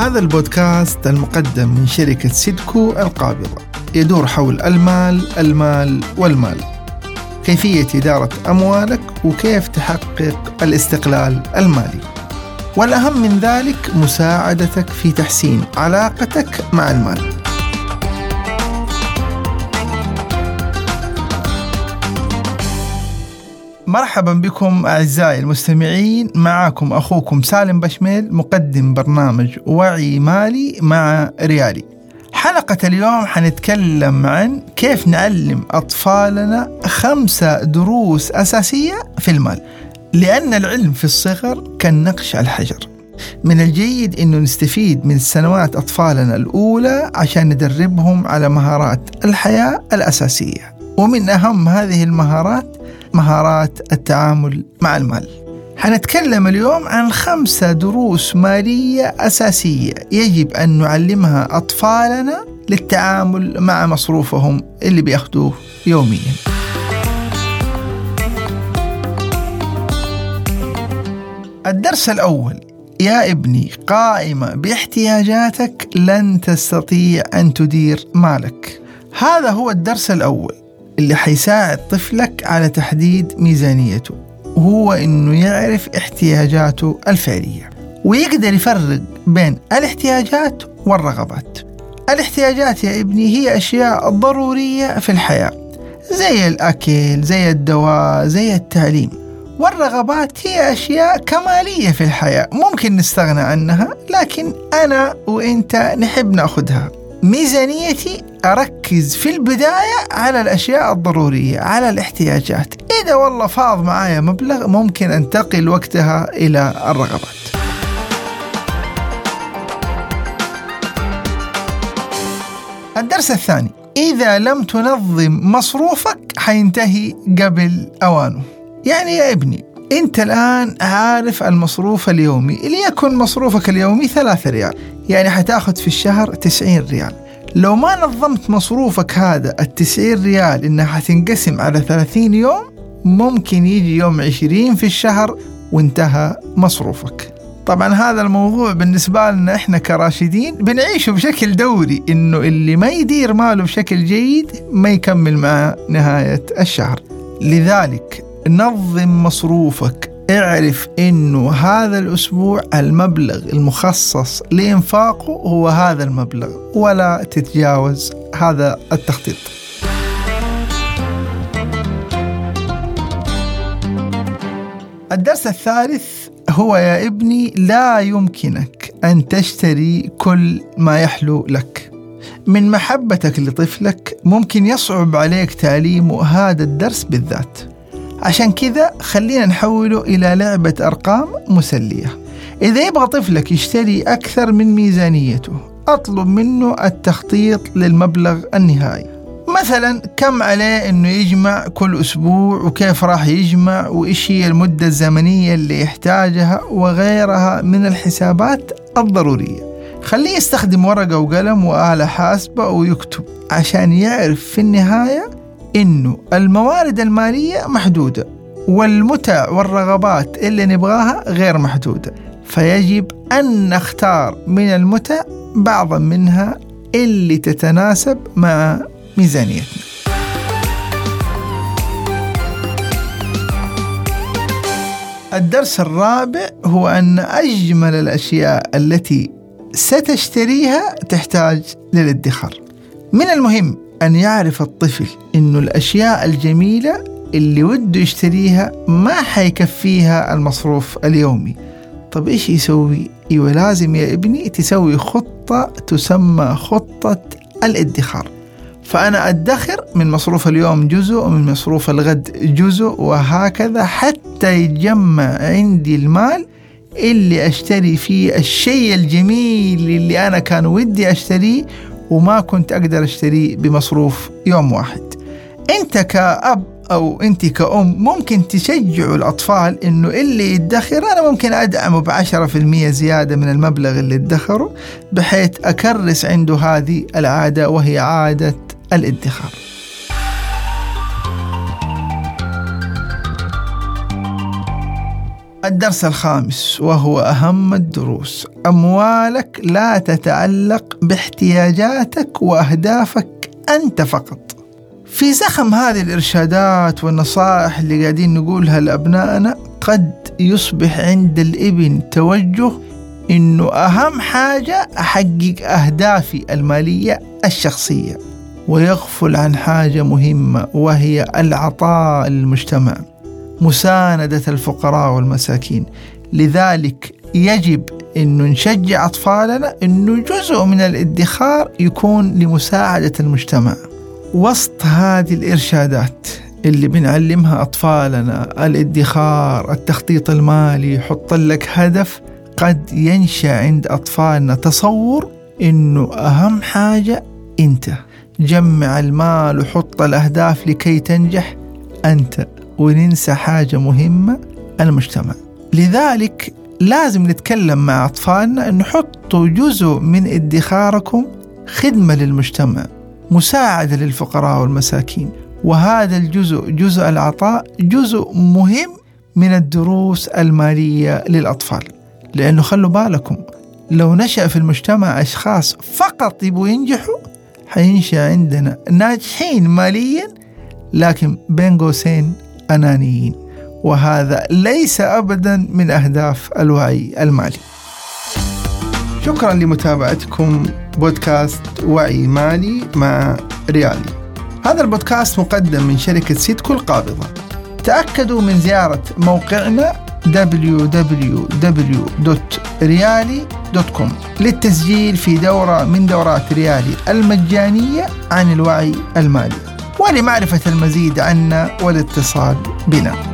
هذا البودكاست المقدم من شركة سيدكو القابضة. يدور حول المال المال والمال. كيفية إدارة أموالك وكيف تحقق الاستقلال المالي. والأهم من ذلك مساعدتك في تحسين علاقتك مع المال. مرحبا بكم أعزائي المستمعين. معاكم أخوكم سالم بشميل مقدم برنامج وعي مالي مع ريالي. حلقة اليوم حنتكلم عن كيف نعلم أطفالنا خمسة دروس أساسية في المال لأن العلم في الصغر كالنقش على الحجر. من الجيد أنه نستفيد من سنوات أطفالنا الأولى عشان ندربهم على مهارات الحياة الأساسية. ومن أهم هذه المهارات مهارات التعامل مع المال. حنتكلم اليوم عن خمسة دروس مالية أساسية يجب أن نعلمها أطفالنا للتعامل مع مصروفهم اللي بياخدوه يوميا. الدرس الأول. يا ابني قائمة باحتياجاتك لن تستطيع أن تدير مالك. هذا هو الدرس الأول. اللي حيساعد طفلك على تحديد ميزانيته وهو إنه يعرف احتياجاته الفعلية ويقدر يفرق بين الاحتياجات والرغبات. الاحتياجات يا ابني هي أشياء ضرورية في الحياة زي الأكل زي الدواء زي التعليم والرغبات هي أشياء كمالية في الحياة ممكن نستغنى عنها لكن أنا وإنت نحب نأخذها. ميزانيتي أركز في البداية على الأشياء الضرورية على الاحتياجات. إذا والله فاض معايا مبلغ ممكن أنتقل وقتها إلى الرغبات. الدرس الثاني. إذا لم تنظم مصروفك حينتهي قبل أوانه. يعني يا ابني أنت الآن عارف المصروف اليومي ليكن مصروفك اليومي ثلاثة ريال. يعني حتأخذ في الشهر 90 ريال. لو ما نظمت مصروفك هذا التسعين ريال إنها حتنقسم على 30 يوم ممكن يجي يوم 20 في الشهر وانتهى مصروفك. طبعا هذا الموضوع بالنسبة لنا إحنا كراشدين بنعيشه بشكل دوري إنه اللي ما يدير ماله بشكل جيد ما يكمل مع نهاية الشهر. لذلك نظم مصروفك اعرف إنه هذا الأسبوع المبلغ المخصص لإنفاقه هو هذا المبلغ ولا تتجاوز هذا التخطيط. الدرس الثالث هو يا ابني لا يمكنك أن تشتري كل ما يحلو لك. من محبتك لطفلك ممكن يصعب عليك تعليمه هذا الدرس بالذات. عشان كذا خلينا نحوله إلى لعبة أرقام مسلية. إذا يبغى طفلك يشتري أكثر من ميزانيته أطلب منه التخطيط للمبلغ النهائي. مثلا كم عليه إنه يجمع كل أسبوع وكيف راح يجمع وإيش هي المدة الزمنية اللي يحتاجها وغيرها من الحسابات الضرورية. خليه يستخدم ورقة وقلم وآلة حاسبة ويكتب عشان يعرف في النهاية إنه الموارد المالية محدودة والمتع والرغبات اللي نبغاها غير محدودة. فيجب أن نختار من المتع بعضا منها اللي تتناسب مع ميزانيتنا. الدرس الرابع هو أن أجمل الأشياء التي ستشتريها تحتاج للادخار. من المهم أن يعرف الطفل إنه الأشياء الجميلة اللي وده يشتريها ما حيكفيها المصروف اليومي طب إيش يسوي؟ إيوه لازم يا ابني تسوي خطة تسمى خطة الادخار فأنا أدخر من مصروف اليوم جزء ومن مصروف الغد جزء وهكذا حتى يتجمع عندي المال اللي أشتري فيه الشيء الجميل اللي أنا كان ودي أشتريه وما كنت أقدر أشتريه بمصروف يوم واحد. أنت كأب أو أنت كأم ممكن تشجعوا الأطفال إنه اللي يدخر أنا ممكن أدعمه بعشرة في المية زيادة من المبلغ اللي ادخره بحيث أكرس عنده هذه العادة وهي عادة الادخار. الدرس الخامس وهو أهم الدروس. أموالك لا تتعلق باحتياجاتك وأهدافك أنت فقط. في زخم هذه الإرشادات والنصائح اللي قاعدين نقولها لأبنائنا قد يصبح عند الإبن توجه إنه أهم حاجة أحقق أهدافي المالية الشخصية ويغفل عن حاجة مهمة وهي العطاء للمجتمع. مساندة الفقراء والمساكين. لذلك يجب أنه نشجع أطفالنا أنه جزء من الادخار يكون لمساعدة المجتمع. وسط هذه الإرشادات اللي بنعلمها أطفالنا الادخار التخطيط المالي حط لك هدف قد ينشأ عند أطفالنا تصور أنه أهم حاجة أنت. جمع المال وحط الأهداف لكي تنجح أنت. وننسى حاجة مهمة المجتمع. لذلك لازم نتكلم مع أطفالنا أن حطوا جزء من ادخاركم خدمة للمجتمع مساعدة للفقراء والمساكين. وهذا الجزء جزء العطاء جزء مهم من الدروس المالية للأطفال. لأنه خلوا بالكم لو نشأ في المجتمع أشخاص فقط يبغوا ينجحوا حينشأ عندنا ناجحين ماليا لكن بين قوسين أنانيين وهذا ليس أبدا من أهداف الوعي المالي. شكرا لمتابعتكم بودكاست وعي مالي مع ريالي. هذا البودكاست مقدم من شركة سيدكو القابضة. تأكدوا من زيارة موقعنا www.riali.com للتسجيل في دورة من دورات ريالي المجانية عن الوعي المالي. ولمعرفة المزيد عنا والاتصال بنا.